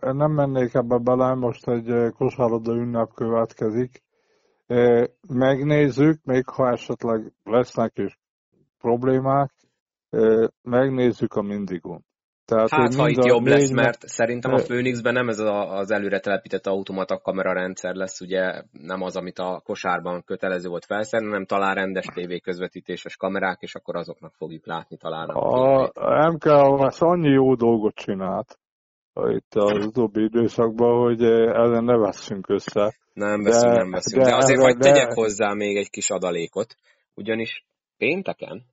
nem mennék ebbe bele, most egy kosárlabda ünnep következik. Megnézzük, még ha esetleg lesznek is problémák, megnézzük a mindigon. Tehát, hát, ha itt jobb lesz, mert szerintem a Phoenixben nem ez az előre telepített automata kamera rendszer lesz, ugye nem az, amit a kosárban kötelező volt felszerelni, hanem talán rendes TV közvetítéses kamerák, és akkor azoknak fogjuk látni talán. A, a MK az annyi jó dolgot csinált itt az utóbbi időszakban, hogy ellen ne veszünk össze. Nem veszünk, de, nem veszünk. De, de azért de... tegyek hozzá még egy kis adalékot, ugyanis pénteken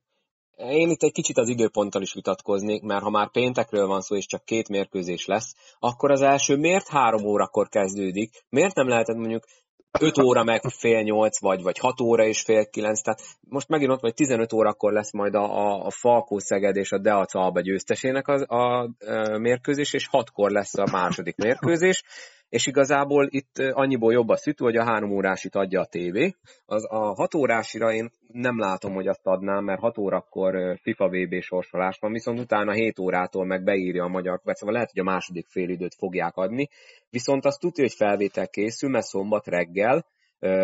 én itt egy kicsit az időponttal is vitatkoznék, mert ha már péntekről van szó, és csak két mérkőzés lesz, akkor az első miért három órakor kezdődik? Miért nem lehetett mondjuk 5 óra meg fél 8, vagy, vagy 6 óra és fél 9, tehát most megint ott vagy 15 órakor lesz majd a, a, a Falkó Szeged és a Deac Alba győztesének a, a, a mérkőzés, és 6-kor lesz a második mérkőzés, és igazából itt annyiból jobb a szütő, hogy a három órásit adja a tévé. Az a hat órásira én nem látom, hogy azt adnám, mert 6 órakor FIFA VB sorsolás van, viszont utána 7 órától meg beírja a magyar szóval lehet, hogy a második félidőt fogják adni, viszont azt tudja, hogy felvétel készül, mert szombat reggel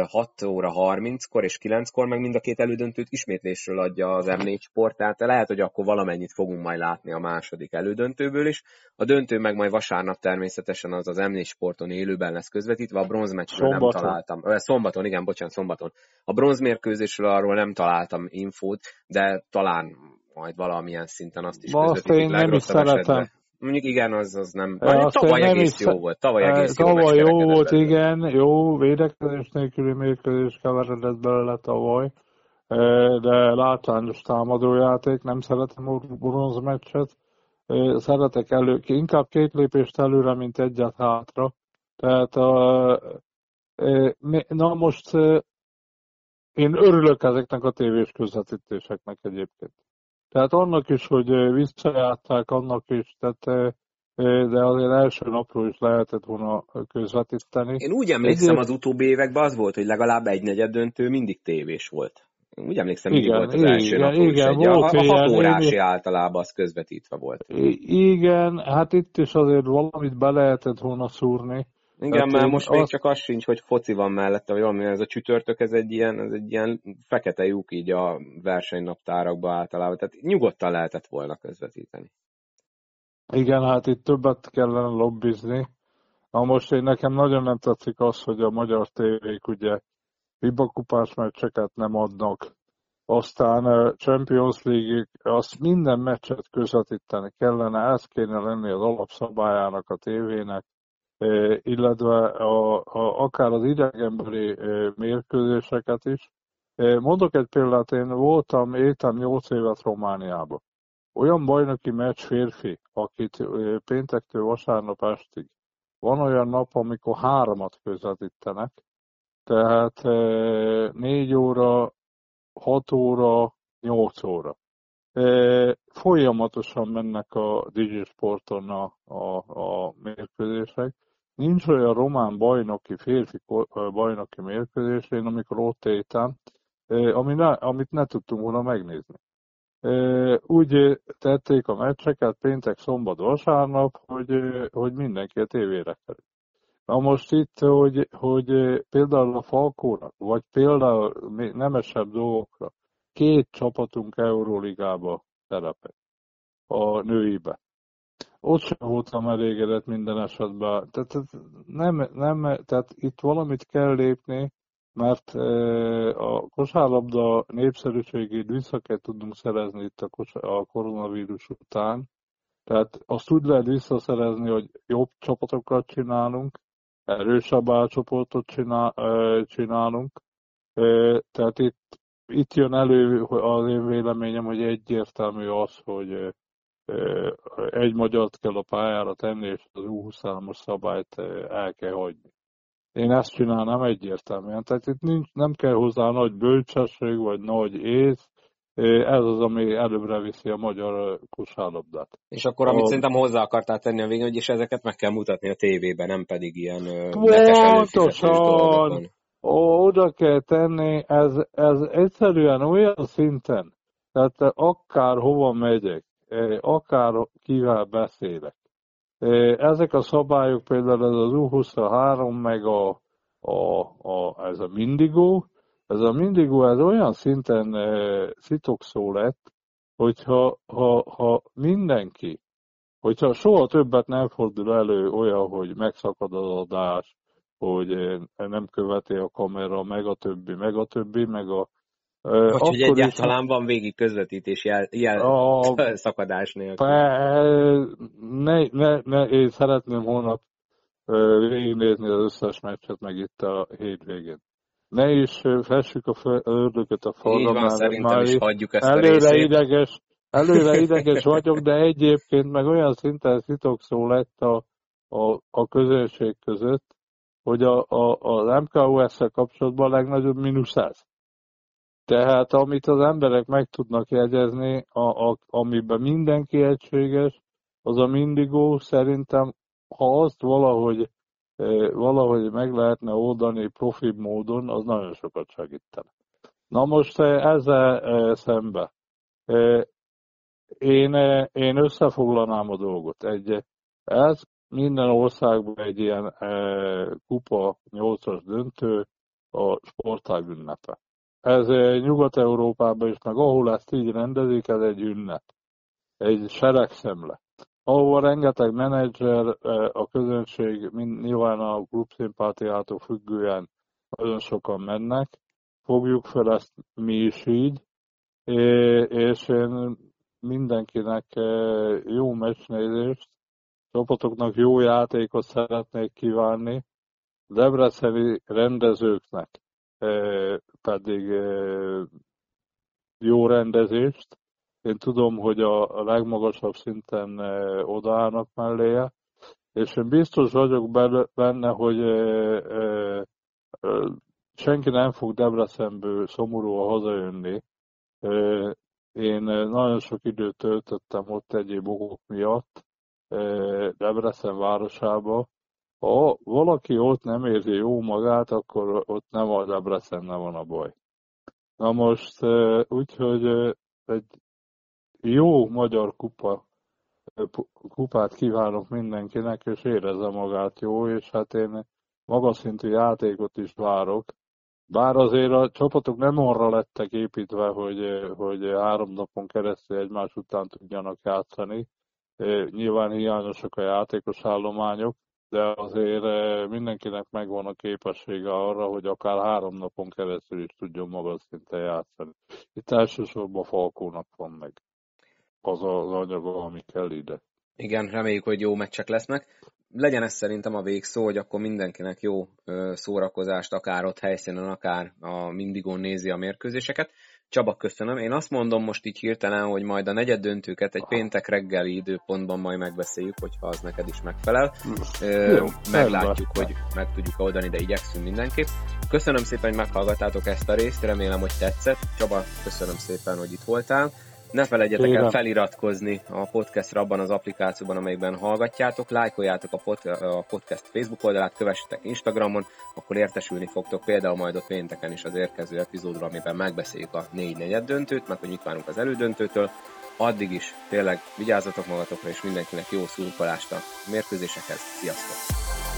6 óra 30-kor és 9-kor, meg mind a két elődöntőt ismétlésről adja az M4 Sport, tehát lehet, hogy akkor valamennyit fogunk majd látni a második elődöntőből is. A döntő meg majd vasárnap természetesen az az M4 Sporton élőben lesz közvetítve, a bronzmeccsről nem találtam. Szombaton, igen, bocsánat, szombaton. A bronzmérkőzésről arról nem találtam infót, de talán majd valamilyen szinten azt is. Azt én nem is szeretem. Esetben. Mondjuk igen, az, az nem. Ja, tavaly egész is, jó volt. Tavaly egész jó, tavaly jó volt, belőle. igen. Jó, védekezés nélküli mérkőzés keveredett belőle tavaly. De látványos támadójáték, nem szeretem a bronzmeccset. Szeretek elő, inkább két lépést előre, mint egyet hátra. Tehát a, na most én örülök ezeknek a tévés közvetítéseknek egyébként. Tehát annak is, hogy visszajátták, annak is, tehát de azért első napról is lehetett volna közvetíteni. Én úgy emlékszem az utóbbi években az volt, hogy legalább egy negyed döntő mindig tévés volt. Úgy emlékszem, mindig igen, volt az első igen, napról igen, is egy. Volt a, a hat órási én... általában az közvetítve volt. Igen, hát itt is azért valamit be lehetett volna szúrni. Igen, hát mert most azt... még csak az sincs, hogy foci van mellette, vagy valami, ez a csütörtök, ez egy ilyen, ez egy ilyen fekete lyuk így a versenynaptárakba általában, tehát nyugodtan lehetett volna közvetíteni. Igen, hát itt többet kellene lobbizni. Na most én nekem nagyon nem tetszik az, hogy a magyar tévék ugye hibakupás meccseket nem adnak. Aztán a Champions League, azt minden meccset közvetíteni kellene, ez kéne lenni az alapszabályának a tévének illetve a, a, akár az idegenbeli mérkőzéseket is. Mondok egy példát, én voltam, éltem 8 évet Romániába. Olyan bajnoki meccs férfi, akit péntektől vasárnap estig. Van olyan nap, amikor háromat közvetítenek, tehát 4 óra, 6 óra, 8 óra. Folyamatosan mennek a Digisporton a, a, a mérkőzések, Nincs olyan román bajnoki, férfi bajnoki mérkőzés, én amikor ott éltem, ami ne, amit ne tudtunk volna megnézni. Úgy tették a meccseket péntek, szombat, vasárnap, hogy, hogy mindenki a tévére kerül. Na most itt, hogy, hogy például a Falkónak, vagy például nemesebb dolgokra, két csapatunk Euróligába szerepel a nőibe ott sem voltam elégedett minden esetben. Tehát, nem, nem, tehát itt valamit kell lépni, mert a kosárlabda népszerűségét vissza kell tudnunk szerezni itt a, a koronavírus után. Tehát azt úgy lehet visszaszerezni, hogy jobb csapatokat csinálunk, erősebb állcsoportot csinál, csinálunk. Tehát itt, itt jön elő az én véleményem, hogy egyértelmű az, hogy egy magyart kell a pályára tenni, és az U23-as szabályt el kell hagyni. Én ezt csinálnám egyértelműen. Tehát itt nincs, nem kell hozzá nagy bölcsesség, vagy nagy ész, ez az, ami előbbre viszi a magyar kosárlabdát. És akkor, amit a... szerintem hozzá akartál tenni a végén, hogy is ezeket meg kell mutatni a tévében, nem pedig ilyen Pontosan! Oda kell tenni, ez, ez egyszerűen olyan szinten, tehát akár hova megyek, akár kivel beszélek. Ezek a szabályok például ez az U23, meg a, a, a, ez a Mindigo, ez a Mindigo ez olyan szinten szitokszó lett, hogyha ha, ha mindenki, hogyha soha többet nem fordul elő olyan, hogy megszakad az adás, hogy nem követi a kamera, meg a többi, meg a többi, meg a vagy hogy egyáltalán van végig közvetítés jel, jel a... szakadás nélkül. Ne, ne, ne, én szeretném holnap végignézni az összes meccset meg itt a hétvégén. Ne is fessük a ördököt a falra. Így van, szerintem már is hagyjuk ezt előre a ideges, előre ideges vagyok, de egyébként meg olyan szinten szó lett a, a, a közönség között, hogy a, a, az MKOS-szel kapcsolatban a legnagyobb mínusz ez. Tehát amit az emberek meg tudnak jegyezni, a, a, amiben mindenki egységes, az a Mindigo szerintem, ha azt valahogy, valahogy meg lehetne oldani profi módon, az nagyon sokat segítene. Na most ezzel szembe. Én, én összefoglalnám a dolgot. Egy, ez minden országban egy ilyen kupa 8-as döntő a sportág ünnepe. Ez Nyugat-Európában is, meg ahol ezt így rendezik, ez egy ünnep. Egy seregszemle. Ahol rengeteg menedzser, a közönség, nyilván a klubszimpátiától függően nagyon sokan mennek. Fogjuk fel ezt mi is így, és én mindenkinek jó meccsnézést, csapatoknak jó játékot szeretnék kívánni, Debreceni rendezőknek pedig jó rendezést. Én tudom, hogy a legmagasabb szinten odaállnak melléje, és én biztos vagyok benne, hogy senki nem fog Debrecenből szomorúan hazajönni. Én nagyon sok időt töltöttem ott egyéb okok miatt, Debrecen városába, ha valaki ott nem érzi jó magát, akkor ott nem a Debrecenne van a baj. Na most úgyhogy egy jó magyar kupa, kupát kívánok mindenkinek, és érezze magát jó, és hát én magas szintű játékot is várok. Bár azért a csapatok nem arra lettek építve, hogy, hogy három napon keresztül egymás után tudjanak játszani. Nyilván hiányosak a játékos állományok, de azért eh, mindenkinek megvan a képessége arra, hogy akár három napon keresztül is tudjon magas szinten játszani. Itt elsősorban Falkónak van meg az az anyaga, ami kell ide. Igen, reméljük, hogy jó meccsek lesznek. Legyen ez szerintem a végszó, hogy akkor mindenkinek jó szórakozást, akár ott helyszínen, akár a Mindigon nézi a mérkőzéseket. Csaba, köszönöm. Én azt mondom most így hirtelen, hogy majd a negyed döntőket egy péntek reggeli időpontban majd megbeszéljük, hogyha az neked is megfelel. Jó, Meglátjuk, hogy meg tudjuk oldani, de igyekszünk mindenképp. Köszönöm szépen, hogy meghallgattátok ezt a részt, remélem, hogy tetszett. Csaba, köszönöm szépen, hogy itt voltál. Ne felejtjetek el feliratkozni a podcastra abban az applikációban, amelyben hallgatjátok, lájkoljátok a, pod- a podcast Facebook oldalát, kövessetek Instagramon, akkor értesülni fogtok például majd ott pénteken is az érkező epizódról, amiben megbeszéljük a négy negyed döntőt, meg hogy mit várunk az elődöntőtől. Addig is tényleg vigyázzatok magatokra, és mindenkinek jó szurkolást a mérkőzésekhez. Sziasztok!